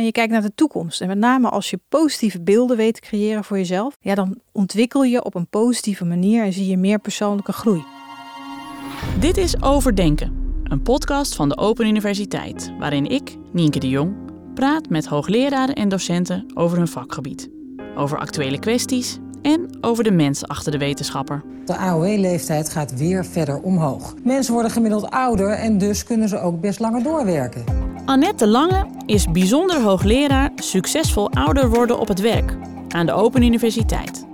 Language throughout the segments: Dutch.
en je kijkt naar de toekomst. En met name als je positieve beelden weet te creëren voor jezelf, ja, dan ontwikkel je op een positieve manier en zie je meer persoonlijke groei. Dit is Overdenken, een podcast van de Open Universiteit, waarin ik, Nienke de Jong, praat met hoogleraren en docenten over hun vakgebied, over actuele kwesties en over de mens achter de wetenschapper. De AOW-leeftijd gaat weer verder omhoog. Mensen worden gemiddeld ouder en dus kunnen ze ook best langer doorwerken. Annette Lange is bijzonder hoogleraar succesvol ouder worden op het werk aan de Open Universiteit.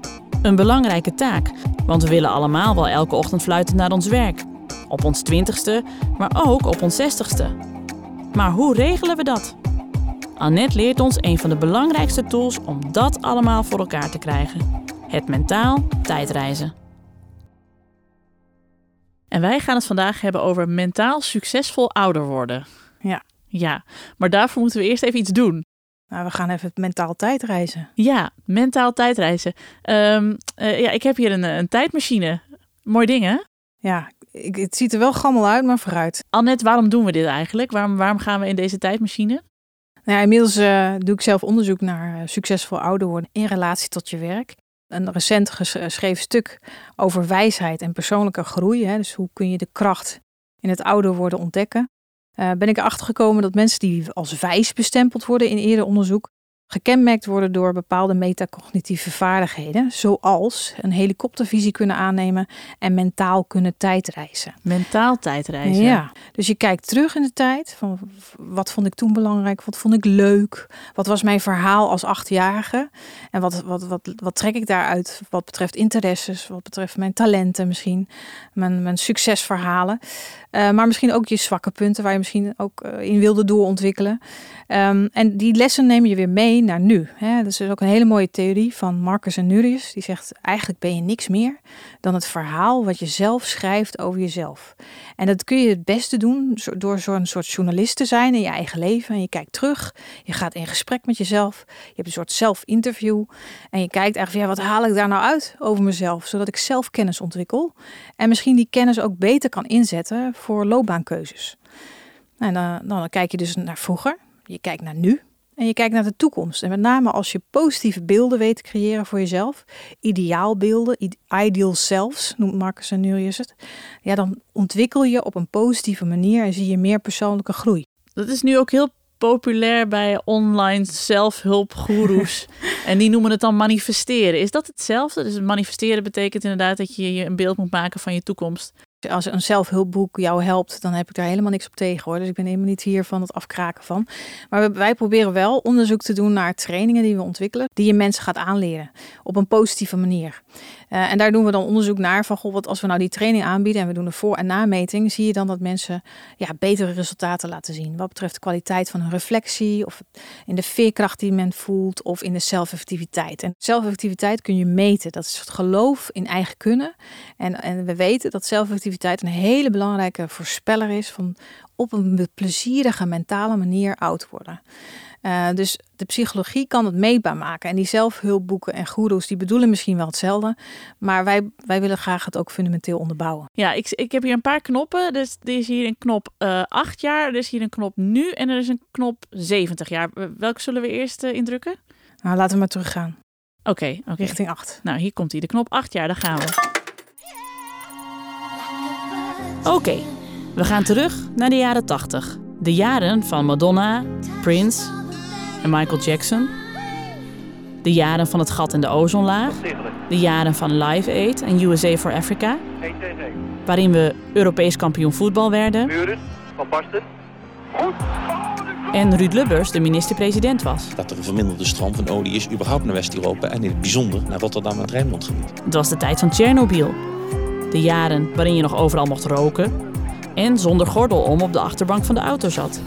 Een belangrijke taak, want we willen allemaal wel elke ochtend fluiten naar ons werk. Op ons twintigste, maar ook op ons zestigste. Maar hoe regelen we dat? Annette leert ons een van de belangrijkste tools om dat allemaal voor elkaar te krijgen. Het mentaal tijdreizen. En wij gaan het vandaag hebben over mentaal succesvol ouder worden. Ja. Ja, maar daarvoor moeten we eerst even iets doen. Nou, we gaan even mentaal tijdreizen. Ja, mentaal tijdreizen. Eh, ja, ik heb hier een, een tijdmachine. Mooi ding, hè? Ja, ik, het ziet er wel gammel uit, maar vooruit. Annette, waarom doen we dit eigenlijk? Waarom, waarom gaan we in deze tijdmachine? Nou ja, inmiddels eh, doe ik zelf onderzoek naar uh, succesvol ouder worden in relatie tot je werk. Een recent geschreven stuk over wijsheid en persoonlijke groei. Hè, dus hoe kun je de kracht in het ouder worden ontdekken. Uh, ben ik erachter gekomen dat mensen die als wijs bestempeld worden in eerder onderzoek, gekenmerkt worden door bepaalde metacognitieve vaardigheden, zoals een helikoptervisie kunnen aannemen en mentaal kunnen tijdreizen. Mentaal tijdreizen? Ja, dus je kijkt terug in de tijd, van wat vond ik toen belangrijk, wat vond ik leuk, wat was mijn verhaal als achtjarige en wat, wat, wat, wat trek ik daaruit wat betreft interesses, wat betreft mijn talenten misschien, mijn, mijn succesverhalen, uh, maar misschien ook je zwakke punten waar je misschien ook uh, in wilde doorontwikkelen. Um, en die lessen neem je weer mee naar nu. Hè. Dat is dus ook een hele mooie theorie van Marcus Aurelius. Die zegt eigenlijk ben je niks meer dan het verhaal wat je zelf schrijft over jezelf. En dat kun je het beste doen door zo'n soort journalist te zijn in je eigen leven. En je kijkt terug, je gaat in gesprek met jezelf. Je hebt een soort zelf-interview. En je kijkt eigenlijk, wat haal ik daar nou uit over mezelf? Zodat ik zelf kennis ontwikkel. En misschien die kennis ook beter kan inzetten voor loopbaankeuzes. En dan, dan kijk je dus naar vroeger. Je kijkt naar nu. En je kijkt naar de toekomst. En met name als je positieve beelden weet te creëren voor jezelf, ideaalbeelden, ideal selves noemt Marcus Aurelius het, ja, dan ontwikkel je op een positieve manier en zie je meer persoonlijke groei. Dat is nu ook heel populair bij online zelfhulpgoeroes. en die noemen het dan manifesteren. Is dat hetzelfde? Dus manifesteren betekent inderdaad dat je je een beeld moet maken van je toekomst. Als een zelfhulpboek jou helpt, dan heb ik daar helemaal niks op tegen hoor. Dus ik ben helemaal niet hier van het afkraken van. Maar wij proberen wel onderzoek te doen naar trainingen die we ontwikkelen, die je mensen gaat aanleren op een positieve manier. Uh, en daar doen we dan onderzoek naar van, goh, wat als we nou die training aanbieden en we doen een voor- en nameting, zie je dan dat mensen ja, betere resultaten laten zien. Wat betreft de kwaliteit van hun reflectie, of in de veerkracht die men voelt, of in de zelfeffectiviteit. En zelfeffectiviteit kun je meten. Dat is het geloof in eigen kunnen. En, en we weten dat zelfeffectiviteit een hele belangrijke voorspeller is van op een plezierige mentale manier oud worden. Uh, dus de psychologie kan het meetbaar maken. En die zelfhulpboeken en goeroes, die bedoelen misschien wel hetzelfde. Maar wij, wij willen graag het ook fundamenteel onderbouwen. Ja, ik, ik heb hier een paar knoppen. Dus er is hier een knop uh, 8 jaar, er is hier een knop nu en er is een knop 70 jaar. Welke zullen we eerst uh, indrukken? Nou, laten we maar teruggaan. Oké, okay, okay, richting 8. Nou, hier komt hij. De knop 8 jaar, daar gaan we. Oké, okay, we gaan terug naar de jaren 80. De jaren van Madonna, Prince en Michael Jackson. De jaren van het gat in de ozonlaag. De jaren van Live Aid en USA for Africa. Waarin we Europees kampioen voetbal werden. Van Basten. En Ruud Lubbers de minister-president was. Dat er een verminderde stroom van olie is überhaupt naar West-Europa en in het bijzonder naar Rotterdam en het Rijnmondgebied. Het was de tijd van Tsjernobyl. De jaren waarin je nog overal mocht roken en zonder gordel om op de achterbank van de auto zat.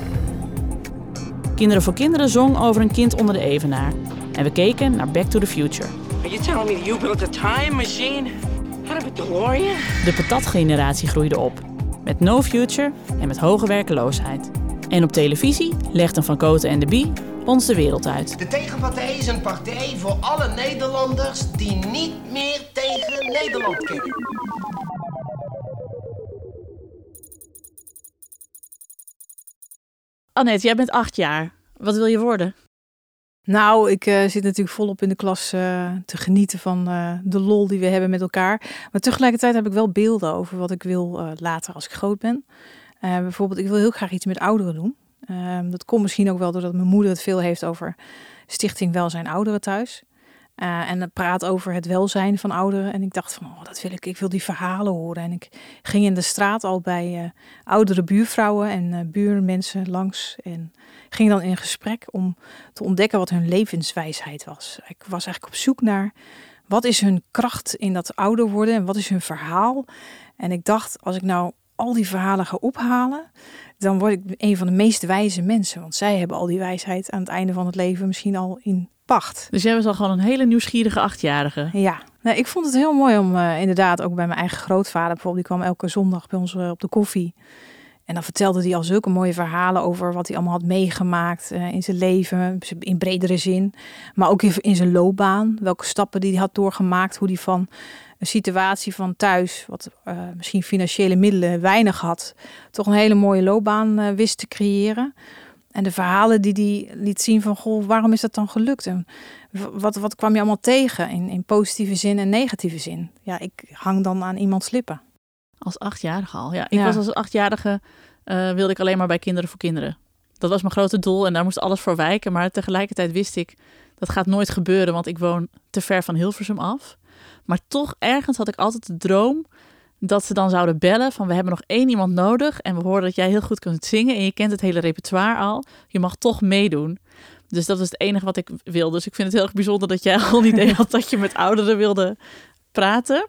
Kinderen voor Kinderen zong over een kind onder de evenaar. En we keken naar Back to the Future. Are you telling me you built a time machine? Out of a DeLorean? De patatgeneratie groeide op. Met no future en met hoge werkeloosheid. En op televisie legden Van Koten en de Bie ons de wereld uit. De tegenpartij is een partij voor alle Nederlanders die niet meer tegen Nederland kennen. Annette, jij bent acht jaar. Wat wil je worden? Nou, ik uh, zit natuurlijk volop in de klas uh, te genieten van uh, de lol die we hebben met elkaar. Maar tegelijkertijd heb ik wel beelden over wat ik wil later als ik groot ben. bijvoorbeeld, ik wil heel graag iets met ouderen doen. Ehm, dat komt misschien ook wel doordat mijn moeder het veel heeft over Stichting Welzijn Ouderen thuis. Uh, en praat over het welzijn van ouderen. En ik dacht van, oh, dat wil ik. Ik wil die verhalen horen. En ik ging in de straat al bij uh, oudere buurvrouwen en uh, buurmensen langs. En ging dan in gesprek om te ontdekken wat hun levenswijsheid was. Ik was eigenlijk op zoek naar wat is hun kracht in dat ouder worden en wat is hun verhaal. En ik dacht, als ik nou al die verhalen ga ophalen, dan word ik een van de meest wijze mensen. Want zij hebben al die wijsheid aan het einde van het leven misschien al in pacht. Dus jij was al gewoon een hele nieuwsgierige achtjarige. Ja, nou, ik vond het heel mooi om uh, inderdaad ook bij mijn eigen grootvader bijvoorbeeld. Die kwam elke zondag bij ons uh, op de koffie. En dan vertelde hij al zulke mooie verhalen over wat hij allemaal had meegemaakt uh, in zijn leven, in bredere zin. Maar ook in, zijn loopbaan, welke stappen die hij had doorgemaakt, hoe hij van een situatie van thuis, wat misschien financiële middelen weinig had, toch een hele mooie loopbaan wist te creëren. En de verhalen die hij liet zien van, goh, waarom is dat dan gelukt? En wat, wat kwam je allemaal tegen in, in positieve zin en negatieve zin? Ja, ik hang dan aan iemands lippen. Als achtjarige al, ja. Ik was als achtjarige, uh, wilde ik alleen maar bij Kinderen voor Kinderen. Dat was mijn grote doel en daar moest alles voor wijken. Maar tegelijkertijd wist ik, dat gaat nooit gebeuren, want ik woon te ver van Hilversum af. Maar toch, ergens had ik altijd de droom dat ze dan zouden bellen van we hebben nog één iemand nodig en we horen dat jij heel goed kunt zingen en je kent het hele repertoire al. Je mag toch meedoen. Dus dat is het enige wat ik wil. Dus ik vind het heel erg bijzonder dat jij al een idee had dat je met ouderen wilde praten.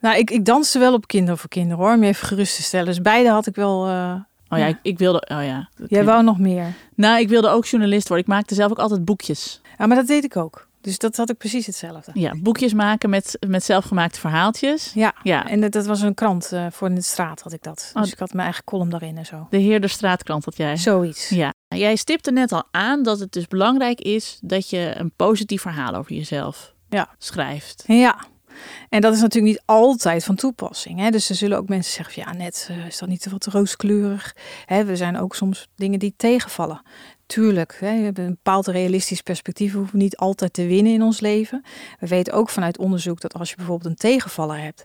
Nou, ik, ik danste wel op Kinderen voor Kinderen hoor, om je even gerust te stellen. Dus beide had ik wel... Uh... Oh ja, ik, ik, wilde. Oh ja. Jij wou nog meer? Nou, ik wilde ook journalist worden. Ik maakte zelf ook altijd boekjes. Ja, maar dat deed ik ook. Dus dat had ik precies hetzelfde. Ja, boekjes maken met, met zelfgemaakte verhaaltjes. Ja, ja. en dat, dat was een krant uh, voor in de straat had ik dat. Oh. Dus ik had mijn eigen column daarin en zo. De Heer de Straatkrant had jij. Zoiets. Ja. Jij stipte net al aan dat het dus belangrijk is dat je een positief verhaal over jezelf ja. schrijft. Ja. En dat is natuurlijk niet altijd van toepassing. Hè? Dus er zullen ook mensen zeggen: ja, net uh, is dat niet te wat rooskleurig. Hè, we zijn ook soms dingen die tegenvallen. Tuurlijk, we hebben een bepaald realistisch perspectief. We hoeven niet altijd te winnen in ons leven. We weten ook vanuit onderzoek dat als je bijvoorbeeld een tegenvaller hebt.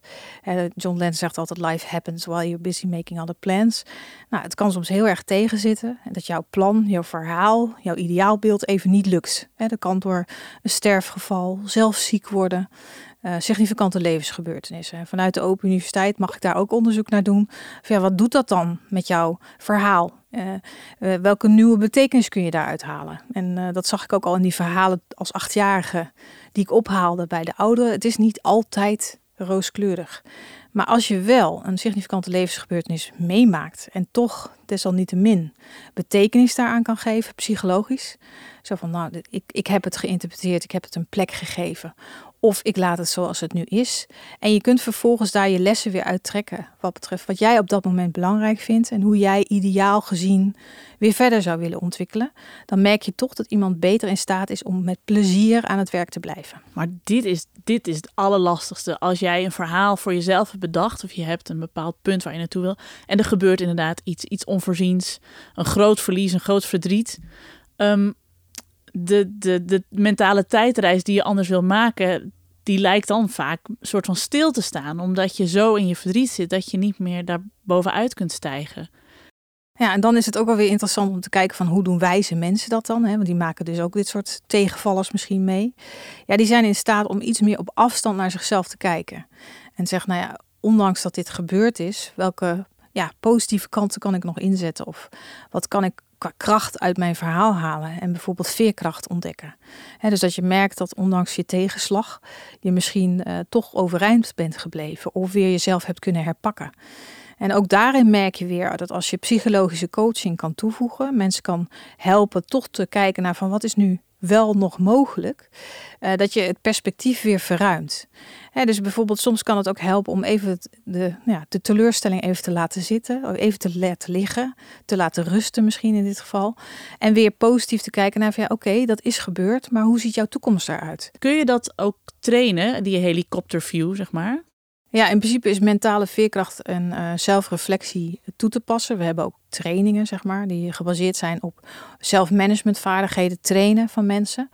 John Lennon zegt altijd: Life happens while you're busy making other plans. Nou, het kan soms heel erg tegenzitten. En dat jouw plan, jouw verhaal, jouw ideaalbeeld even niet lukt. Dat kan door een sterfgeval, zelf ziek worden. Uh, significante levensgebeurtenissen. Vanuit de Open Universiteit mag ik daar ook onderzoek naar doen. ja, wat doet dat dan met jouw verhaal? Uh, uh, welke nieuwe betekenis kun je daaruit halen? En dat zag ik ook al in die verhalen als achtjarige die ik ophaalde bij de ouderen. Het is niet altijd rooskleurig. Maar als je wel een significante levensgebeurtenis meemaakt en toch desalniettemin betekenis daaraan kan geven, psychologisch. Zo van, nou, ik, ik heb het geïnterpreteerd, ik heb het een plek gegeven. Of ik laat het zoals het nu is. En je kunt vervolgens daar je lessen weer uittrekken. Wat betreft wat jij op dat moment belangrijk vindt. En hoe jij ideaal gezien weer verder zou willen ontwikkelen. Dan merk je toch dat iemand beter in staat is om met plezier aan het werk te blijven. Maar dit is, dit is het allerlastigste. Als jij een verhaal voor jezelf hebt bedacht. Of je hebt een bepaald punt waar je naartoe wil. En er gebeurt inderdaad iets, iets onvoorziens. Een groot verlies, een groot verdriet. Um, de, de, de mentale tijdreis die je anders wil maken, die lijkt dan vaak een soort van stil te staan. Omdat je zo in je verdriet zit dat je niet meer daar bovenuit kunt stijgen. Ja, en dan is het ook wel weer interessant om te kijken van hoe doen wijze mensen dat dan? Hè? Want die maken dus ook dit soort tegenvallers misschien mee. Ja, die zijn in staat om iets meer op afstand naar zichzelf te kijken. En zeggen, nou ja, ondanks dat dit gebeurd is, welke ja, positieve kanten kan ik nog inzetten? Of wat kan ik kracht uit mijn verhaal halen en bijvoorbeeld veerkracht ontdekken. dus dat je merkt dat ondanks je tegenslag je misschien uh, toch overeind bent gebleven of weer jezelf hebt kunnen herpakken. En ook daarin merk je weer dat als je psychologische coaching kan toevoegen, mensen kan helpen toch te kijken naar van wat is nu wel nog mogelijk, uh, dat je het perspectief weer verruimt. dus bijvoorbeeld soms kan het ook helpen om even de, ja, de teleurstelling even te laten zitten, even te laten liggen, te laten rusten misschien in dit geval. En weer positief te kijken naar van ja, oké, dat is gebeurd, maar hoe ziet jouw toekomst eruit? Kun je dat ook trainen, die helikopterview, zeg maar? Ja, in principe is mentale veerkracht en uh, zelfreflectie toe te passen. We hebben ook trainingen, zeg maar, die gebaseerd zijn op zelfmanagementvaardigheden trainen van mensen.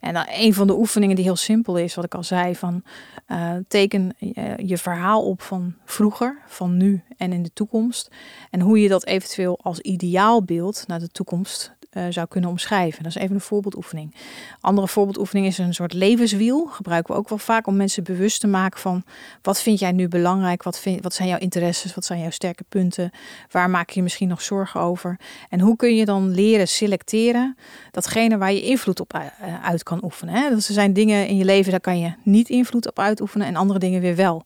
En dan een van de oefeningen die heel simpel is, wat ik al zei, van uh, teken je verhaal op van vroeger, van nu en in de toekomst. En hoe je dat eventueel als ideaalbeeld naar de toekomst uh, zou kunnen omschrijven. Dat is even een voorbeeldoefening. Andere voorbeeldoefening is een soort levenswiel. Gebruiken we ook wel vaak om mensen bewust te maken van wat vind jij nu belangrijk? Wat, vind, wat zijn jouw interesses? Wat zijn jouw sterke punten? Waar maak je misschien nog zorgen over? En hoe kun je dan leren selecteren datgene waar je invloed op uh, uit kan oefenen? Hè? Dat er zijn dingen in je leven, daar kan je niet invloed op uitoefenen en andere dingen weer wel.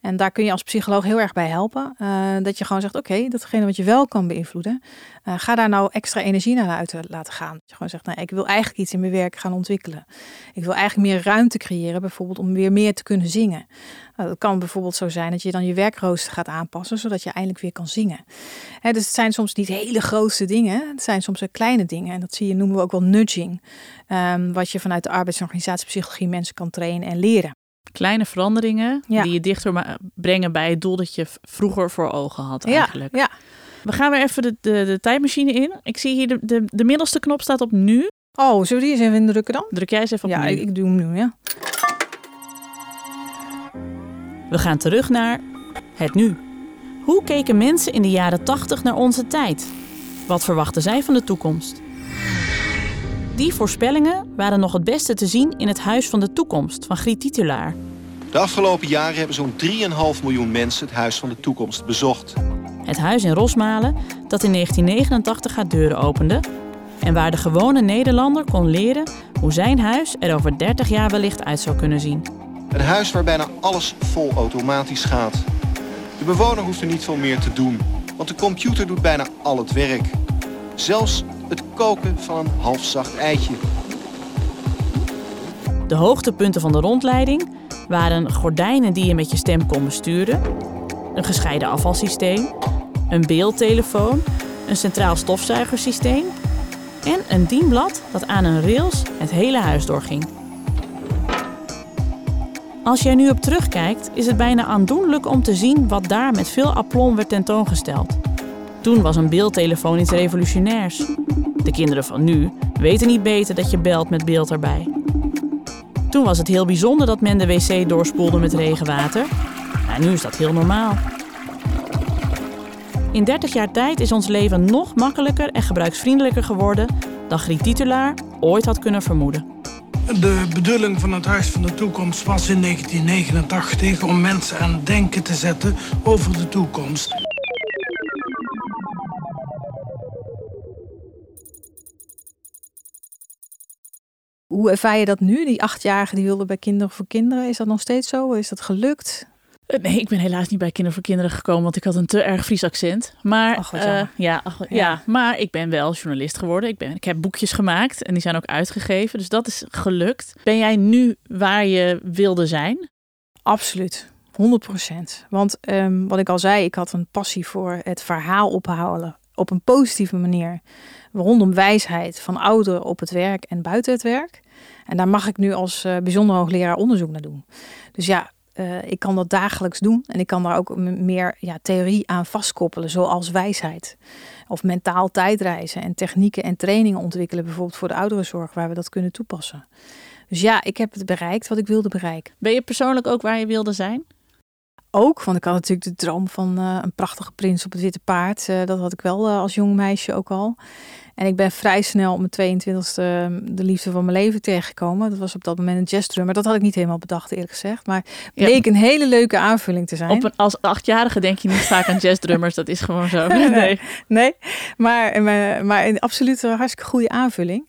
En daar kun je als psycholoog heel erg bij helpen. Uh, dat je gewoon zegt, oké, datgene wat je wel kan beïnvloeden, uh, ga daar nou extra energie naar uit laten gaan. Dat je gewoon zegt, nou, ik wil eigenlijk iets in mijn werk gaan ontwikkelen. Ik wil eigenlijk meer ruimte creëren, bijvoorbeeld om weer meer te kunnen zingen. Uh, dat kan bijvoorbeeld zo zijn dat je dan je werkrooster gaat aanpassen, zodat je eindelijk weer kan zingen. Dus het zijn soms niet hele grootste dingen, het zijn soms kleine dingen. En dat zie je, noemen we ook wel nudging. Um, wat je vanuit de arbeids- en organisatiepsychologie mensen kan trainen en leren kleine veranderingen die je dichter brengen bij het doel dat je vroeger voor ogen had eigenlijk. Ja, We gaan weer even de, de, de tijdmachine in. Ik zie hier de, de, de middelste knop staat op nu. Oh, zullen we die eens even indrukken dan? Druk jij eens even op ja, nu. ik, ik doe hem nu, ja. We gaan terug naar het nu. Hoe keken mensen in de jaren 80 naar onze tijd? Wat verwachten zij van de toekomst? Die voorspellingen waren nog het beste te zien in het Huis van de Toekomst van Griet Titulaar. De afgelopen jaren hebben zo'n 3,5 miljoen mensen het Huis van de Toekomst bezocht. Het huis in Rosmalen dat in 1989 haar deuren opende... en waar de gewone Nederlander kon leren hoe zijn huis er over 30 jaar wellicht uit zou kunnen zien. Een huis waar bijna alles vol automatisch gaat. De bewoner hoeft er niet veel meer te doen, want de computer doet bijna al het werk. Zelfs het koken van een halfzacht eitje. De hoogtepunten van de rondleiding waren gordijnen die je met je stem kon besturen, een gescheiden afvalsysteem, een beeldtelefoon, een centraal stofzuigersysteem en een dienblad dat aan een rails het hele huis doorging. Als jij nu op terugkijkt, is het bijna aandoenlijk om te zien wat daar met veel aplomb werd tentoongesteld. Toen was een beeldtelefoon iets revolutionairs. De kinderen van nu weten niet beter dat je belt met beeld erbij. Toen was het heel bijzonder dat men de wc doorspoelde met regenwater. Nou, nu is dat heel normaal. In 30 jaar tijd is ons leven nog makkelijker en gebruiksvriendelijker geworden dan Griet Titulaar ooit had kunnen vermoeden. De bedoeling van het Huis van de Toekomst was in 1989 om mensen aan denken te zetten over de toekomst. Hoe ervaar je dat nu? Die achtjarige die wilde bij Kinderen voor Kinderen. Is dat nog steeds zo? Is dat gelukt? Nee, ik ben helaas niet bij Kinderen voor Kinderen gekomen, want ik had een te erg Fries accent. Maar, ach, uh, ja, ach, ja. ja, maar ik ben wel journalist geworden. Ik, ben, ik heb boekjes gemaakt en die zijn ook uitgegeven. Dus dat is gelukt. Ben jij nu waar je wilde zijn? Absoluut. 100 procent. Want um, wat ik al zei, ik had een passie voor het verhaal ophalen op een positieve manier. Rondom wijsheid van ouderen op het werk en buiten het werk. En daar mag ik nu als uh, bijzonder hoogleraar onderzoek naar doen. Dus ja, uh, ik kan dat dagelijks doen. En ik kan daar ook meer ja, theorie aan vastkoppelen, zoals wijsheid. Of mentaal tijdreizen en technieken en trainingen ontwikkelen, bijvoorbeeld voor de ouderenzorg, waar we dat kunnen toepassen. Dus ja, ik heb het bereikt wat ik wilde bereiken. Ben je persoonlijk ook waar je wilde zijn? Ook, want ik had natuurlijk de droom van uh, een prachtige prins op het witte paard. Uh, dat had ik wel uh, als jong meisje ook al. En ik ben vrij snel op mijn 22e de liefde van mijn leven tegengekomen. Dat was op dat moment een jazzdrummer. Dat had ik niet helemaal bedacht, eerlijk gezegd. Maar bleek ja. een hele leuke aanvulling te zijn. Op een, als achtjarige denk je niet vaak aan jazzdrummers. dat is gewoon zo. Nee, nee. nee. Maar, maar, maar een absoluut hartstikke goede aanvulling.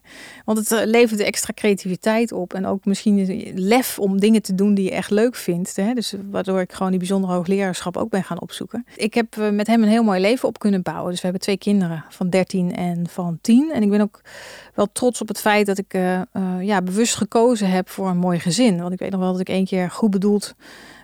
Want het uh, levert extra creativiteit op. En ook misschien lef om dingen te doen die je echt leuk vindt. Hè? Dus waardoor ik gewoon die bijzondere hoogleraarschap ook ben gaan opzoeken. Ik heb met hem een heel mooi leven op kunnen bouwen. Dus we hebben twee kinderen van 13 en van 10. En ik ben ook wel trots op het feit dat ik uh, ja, bewust gekozen heb voor een mooi gezin. Want ik weet nog wel dat ik één keer goed bedoeld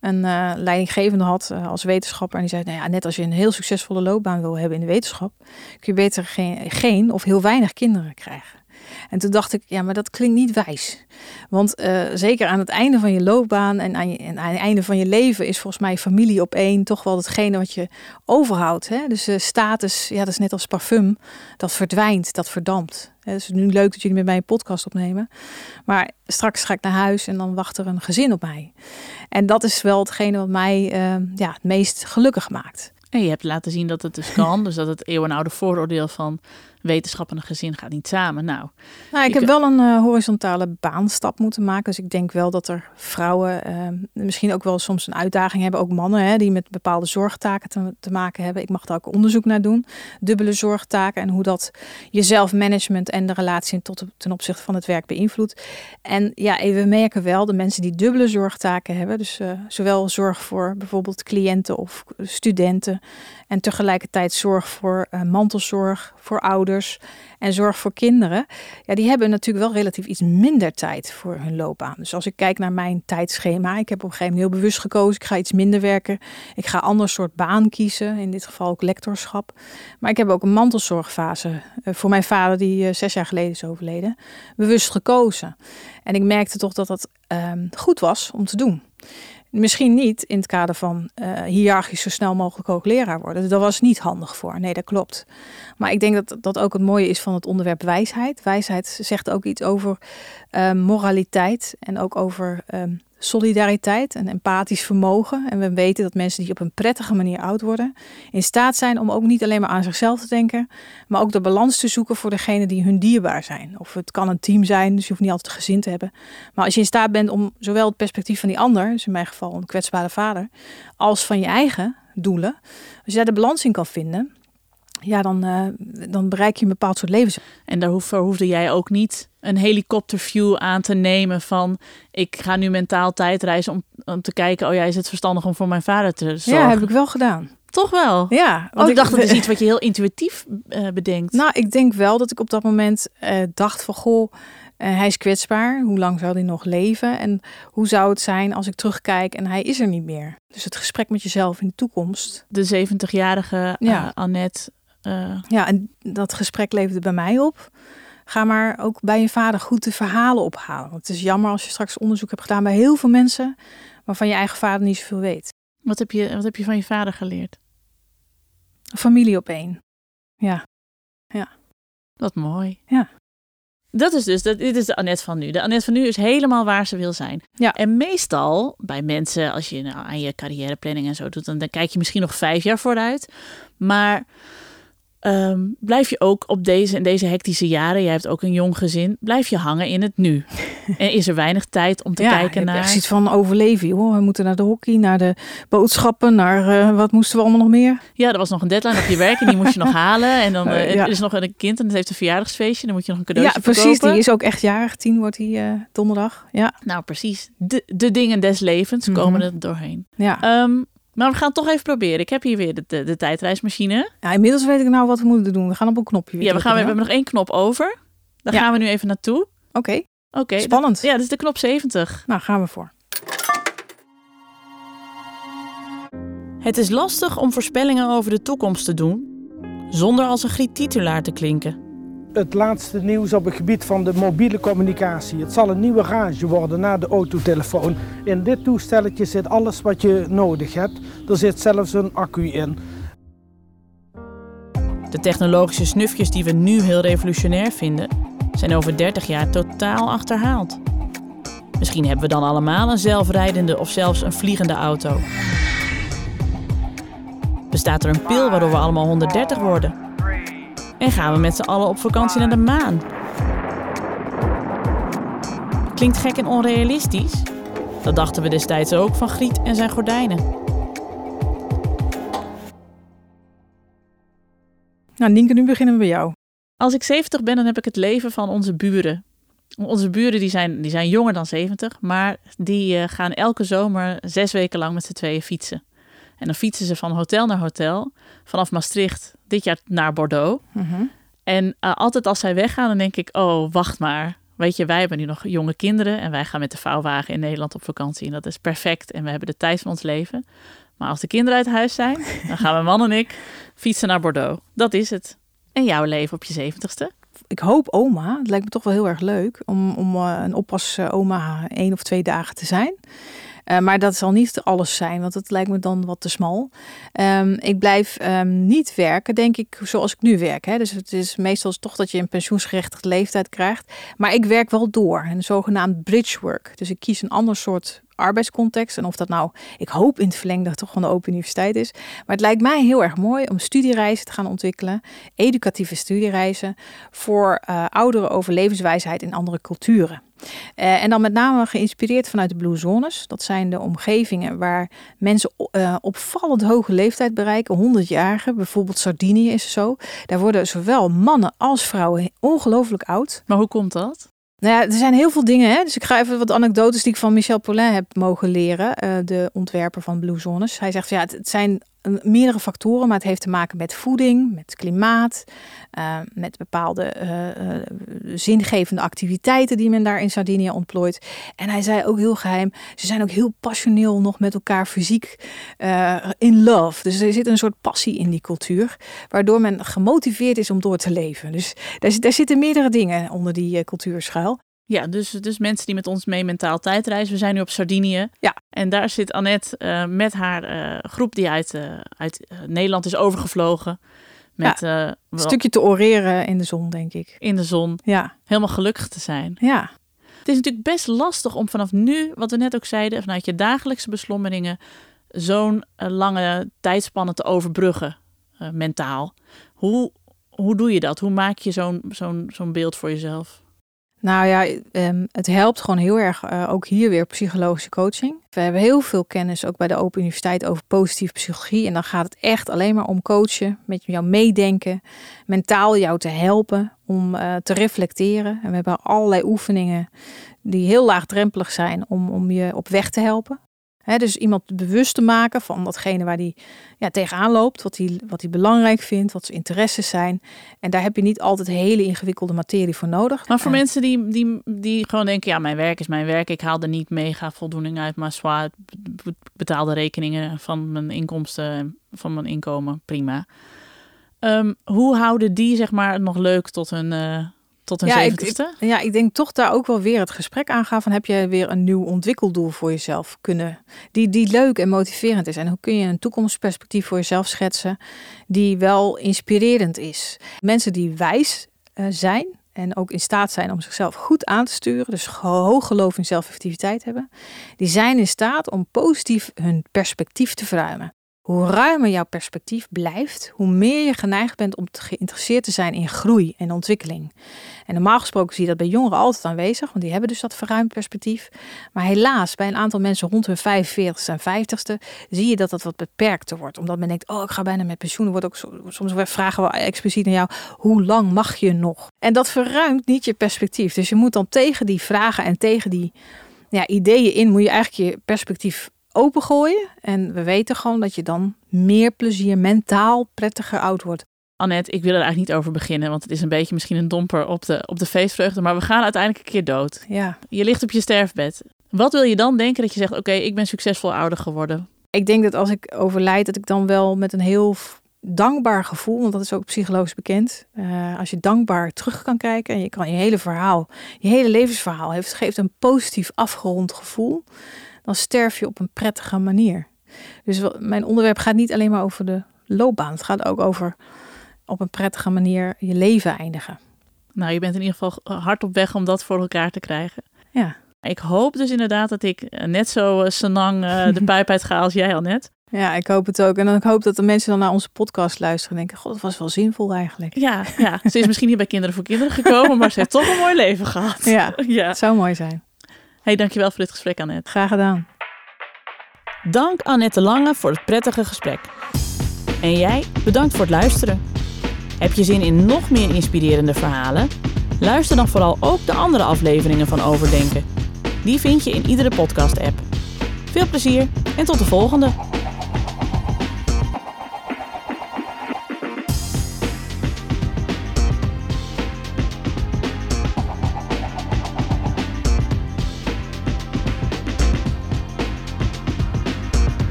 een uh, leidinggevende had als wetenschapper. En die zei, nou ja, net als je een heel succesvolle loopbaan wil hebben in de wetenschap, kun je beter geen of heel weinig kinderen krijgen. En toen dacht ik, ja, maar dat klinkt niet wijs. Want uh, zeker aan het einde van je loopbaan en aan, je, en aan het einde van je leven is volgens mij familie op één toch wel hetgene wat je overhoudt. Hè? Dus uh, status, ja, dat is net als parfum, dat verdwijnt, dat verdampt. Het is nu leuk dat jullie met mij een podcast opnemen. Maar straks ga ik naar huis en dan wacht er een gezin op mij. En dat is wel hetgene wat mij uh, ja, het meest gelukkig maakt. En je hebt laten zien dat het dus kan. dus dat het eeuwenoude vooroordeel van wetenschap en een gezin gaat niet samen. Nou, nou ik heb wel een uh, horizontale baanstap moeten maken. Dus ik denk wel dat er vrouwen uh, misschien ook wel soms een uitdaging hebben. Ook mannen hè, die met bepaalde zorgtaken te, te, maken hebben. Ik mag daar ook onderzoek naar doen. Dubbele zorgtaken en hoe dat je zelfmanagement en de relatie tot, ten opzichte van het werk beïnvloedt. En ja, we merken wel de mensen die dubbele zorgtaken hebben. Dus uh, zowel zorg voor bijvoorbeeld cliënten of studenten. En tegelijkertijd zorg voor mantelzorg, voor en zorg voor kinderen, ja, die hebben natuurlijk wel relatief iets minder tijd voor hun loopbaan. Dus als ik kijk naar mijn tijdschema, ik heb op een gegeven moment heel bewust gekozen, ik ga iets minder werken, ik ga een ander soort baan kiezen, in dit geval ook lectorschap. Maar ik heb ook een mantelzorgfase uh, voor mijn vader, die uh, zes jaar geleden is overleden, bewust gekozen. En ik merkte toch dat dat uh, goed was om te doen. Misschien niet in het kader van uh, hiërarchisch zo snel mogelijk hoogleraar worden. Dat was niet handig voor. Nee, dat klopt. Maar ik denk dat dat ook het mooie is van het onderwerp wijsheid. Wijsheid zegt ook iets over uh, moraliteit en ook over uh, solidariteit en empathisch vermogen. En we weten dat mensen die op een prettige manier oud worden, in staat zijn om ook niet alleen maar aan zichzelf te denken, maar ook de balans te zoeken voor degene die hun dierbaar zijn. Of het kan een team zijn, dus je hoeft niet altijd een gezin te hebben. Maar als je in staat bent om zowel het perspectief van die ander, dus in mijn geval een kwetsbare vader, als van je eigen doelen, als je daar de balans in kan vinden, ja, dan, uh, dan bereik je een bepaald soort levens. En daar hoef, hoefde jij ook niet een helikopterview aan te nemen van ik ga nu mentaal tijdreizen om, om te kijken, oh ja, is het verstandig om voor mijn vader te zorgen? Ja, heb ik wel gedaan. Toch wel? Ja. Want ik dacht, dat is iets wat je heel intuïtief uh, bedenkt. Nou, ik denk wel dat ik op dat moment uh, dacht van, goh, uh, hij is kwetsbaar. Hoe lang zou hij nog leven? En hoe zou het zijn als ik terugkijk en hij is er niet meer? Dus het gesprek met jezelf in de toekomst. De 70-jarige ja. Annette uh... Ja, en dat gesprek leverde bij mij op. Ga maar ook bij je vader goed de verhalen ophalen. Want het is jammer als je straks onderzoek hebt gedaan bij heel veel mensen waarvan je eigen vader niet zoveel weet. Wat heb je, wat heb je van je vader geleerd? Familie op één. Ja. Ja. Wat mooi. Ja. Dat is dus, dat, dit is de Annette van nu. De Annette van nu is helemaal waar ze wil zijn. Ja. En meestal bij mensen, als je nou aan je carrièreplanning en zo doet, dan, dan kijk je misschien nog vijf jaar vooruit. Maar Um, blijf je ook op deze en deze hectische jaren, jij hebt ook een jong gezin, blijf je hangen in het nu. en is er weinig tijd om te ja, kijken naar. Ja, iets van overleven, joh. We moeten naar de hockey, naar de boodschappen, naar uh, wat moesten we allemaal nog meer? Ja, er was nog een deadline op je werk en die moest je nog halen. En dan uh, uh, ja. is nog een kind en dat heeft een verjaardagsfeestje, dan moet je nog een cadeautje Ja, precies. verkopen. Die is ook echt jarig. Tien wordt hij donderdag. Ja. Nou, precies. De, de dingen des levens mm -hmm. komen er doorheen. Ja. Um, maar we gaan het toch even proberen. Ik heb hier weer de, de, de tijdreismachine. Ja, inmiddels weet ik nou wat we moeten doen. We gaan op een knopje weer Ja, we, gaan, we hebben nog één knop over. Daar Ja. gaan we nu even naartoe. Oké, okay. Oké. spannend. Ja, dat is de knop 70. Nou, gaan we voor. Het is lastig om voorspellingen over de toekomst te doen zonder als een griet-titulaar te klinken. Het laatste nieuws op het gebied van de mobiele communicatie. Het zal een nieuwe rage worden na de autotelefoon. In dit toestelletje zit alles wat je nodig hebt. Er zit zelfs een accu in. De technologische snufjes die we nu heel revolutionair vinden, zijn over 30 jaar totaal achterhaald. Misschien hebben we dan allemaal een zelfrijdende of zelfs een vliegende auto. Bestaat er een pil waardoor we allemaal 130 worden? En gaan we met z'n allen op vakantie naar de maan? Klinkt gek en onrealistisch? Dat dachten we destijds ook van Griet en zijn gordijnen. Nou, Nienke, nu beginnen we bij jou. Als ik 70 ben, dan heb ik het leven van onze buren. Onze buren die zijn, die zijn jonger dan 70, maar die uh, gaan elke zomer zes weken lang met z'n tweeën fietsen. En dan fietsen ze van hotel naar hotel, vanaf Maastricht, dit jaar naar Bordeaux. -huh. En uh, altijd als zij weggaan, dan denk ik, oh, wacht maar. Weet je, wij hebben nu nog jonge kinderen en wij gaan met de vouwwagen in Nederland op vakantie. En dat is perfect en we hebben de tijd van ons leven. Maar als de kinderen uit huis zijn, dan gaan mijn man en ik fietsen naar Bordeaux. Dat is het. En jouw leven op je zeventigste? ik hoop oma. Het lijkt me toch wel heel erg leuk om, om uh, een oppas oma één of twee dagen te zijn. Uh, maar dat zal niet alles zijn, want het lijkt me dan wat te smal. Um, ik blijf um, niet werken, denk ik, zoals ik nu werk. Hè. Dus het is meestal toch dat je een pensioensgerechtigde leeftijd krijgt. Maar ik werk wel door, een zogenaamd bridge work. Dus ik kies een ander soort arbeidscontext. En of dat nou, ik hoop in het verlengde toch van de Open Universiteit is. Maar het lijkt mij heel erg mooi om studiereizen te gaan ontwikkelen. Educatieve studiereizen voor uh, ouderen over levenswijsheid in andere culturen. Uh, en dan met name geïnspireerd vanuit de Blue Zones. Dat zijn de omgevingen waar mensen uh, opvallend hoge leeftijd bereiken, 100-jarigen. Bijvoorbeeld Sardinië is zo. Daar worden zowel mannen als vrouwen ongelooflijk oud. Maar hoe komt dat? Nou ja, er zijn heel veel dingen. Hè? Dus ik ga even wat anekdotes die ik van Michel Paulin heb mogen leren. Uh, de ontwerper van Blue Zones. Hij zegt, ja, het zijn meerdere factoren, maar het heeft te maken met voeding, met klimaat, uh, met bepaalde uh, zingevende activiteiten die men daar in Sardinië ontplooit. En hij zei ook heel geheim, ze zijn ook heel passioneel nog met elkaar fysiek in love. Dus er zit een soort passie in die cultuur, waardoor men gemotiveerd is om door te leven. Dus daar, zitten meerdere dingen onder die cultuur schuil. Ja, dus, dus mensen die met ons mee mentaal tijdreizen. We zijn nu op Sardinië. Ja. En daar zit Annette uh, met haar uh, groep die uit, uh, uit Nederland is overgevlogen. Met, ja, een stukje te oreren in de zon, denk ik. In de zon. Ja. Helemaal gelukkig te zijn. Ja. Het is natuurlijk best lastig om vanaf nu, wat we net ook zeiden, vanuit je dagelijkse beslommeringen, zo'n lange tijdspanne te overbruggen, mentaal. Hoe, hoe doe je dat? Hoe maak je zo'n zo'n zo'n beeld voor jezelf? Nou ja, um, het helpt gewoon heel erg, uh, ook hier weer psychologische coaching. We hebben heel veel kennis, ook bij de Open Universiteit, over positieve psychologie. En dan gaat het echt alleen maar om coachen, met jou meedenken, mentaal jou te helpen om uh, te reflecteren. En we hebben allerlei oefeningen die heel laagdrempelig zijn om, om je op weg te helpen. He, dus iemand bewust te maken van datgene waar die ja, tegenaan loopt, wat hij wat belangrijk vindt, wat zijn interesses zijn. En daar heb je niet altijd hele ingewikkelde materie voor nodig. Maar voor en... mensen die, die, die gewoon denken, ja, mijn werk is mijn werk, ik haal er niet mega voldoening uit, maar zwaar betaal de rekeningen van mijn inkomsten en van mijn inkomen, prima. Um, hoe houden die zeg maar nog leuk tot hun... Uh, tot ja? Ik, ja, ik denk toch daar ook wel weer het gesprek aangaan van heb je weer een nieuw ontwikkeldoel voor jezelf kunnen, die, die leuk en motiverend is. En hoe kun je een toekomstperspectief voor jezelf schetsen die wel inspirerend is. Mensen die wijs uh, zijn en ook in staat zijn om zichzelf goed aan te sturen, dus hoog geloof in zelfeffectiviteit hebben, die zijn in staat om positief hun perspectief te verruimen. Hoe ruimer jouw perspectief blijft, hoe meer je geneigd bent om te geïnteresseerd te zijn in groei en ontwikkeling. En normaal gesproken zie je dat bij jongeren altijd aanwezig, want die hebben dus dat verruimd perspectief. Maar helaas, bij een aantal mensen rond hun 45ste en 50ste, zie je dat dat wat beperkter wordt. Omdat men denkt, oh, ik ga bijna met pensioen. Wordt ook soms vragen we expliciet naar jou, hoe lang mag je nog? En dat verruimt niet je perspectief. Dus je moet dan tegen die vragen en tegen die ja, ideeën in, moet je eigenlijk je perspectief opengooien. En we weten gewoon dat je dan meer plezier, mentaal prettiger oud wordt. Annette, ik wil er eigenlijk niet over beginnen, want het is een beetje misschien een domper op de, op de feestvreugde, maar we gaan uiteindelijk een keer dood. Ja. Je ligt op je sterfbed. Wat wil je dan denken dat je zegt, oké, ik ben succesvol ouder geworden? Ik denk dat als ik overlijd, dat ik dan wel met een heel dankbaar gevoel, want dat is ook psychologisch bekend. Uh, als je dankbaar terug kan kijken en je kan je hele verhaal, je hele levensverhaal heeft, geeft een positief afgerond gevoel dan sterf je op een prettige manier. Dus mijn onderwerp gaat niet alleen maar over de loopbaan. Het gaat ook over op een prettige manier je leven eindigen. Nou, je bent in ieder geval hard op weg om dat voor elkaar te krijgen. Ja. Ik hoop dus inderdaad dat ik net zo uh, senang uh, de pijp uit ga als jij al net. Ja, ik hoop het ook. En dan ik hoop dat de mensen dan naar onze podcast luisteren en denken, god, dat was wel zinvol eigenlijk. Ja, ja. ze is misschien niet bij Kinderen voor Kinderen gekomen, maar ze heeft toch een mooi leven gehad. Ja, ja. het zou mooi zijn. Hey, dankjewel voor dit gesprek, Annette. Graag gedaan. Dank Annette Lange voor het prettige gesprek. En jij, bedankt voor het luisteren. Heb je zin in nog meer inspirerende verhalen? Luister dan vooral ook de andere afleveringen van Overdenken. Die vind je in iedere podcast-app. Veel plezier en tot de volgende!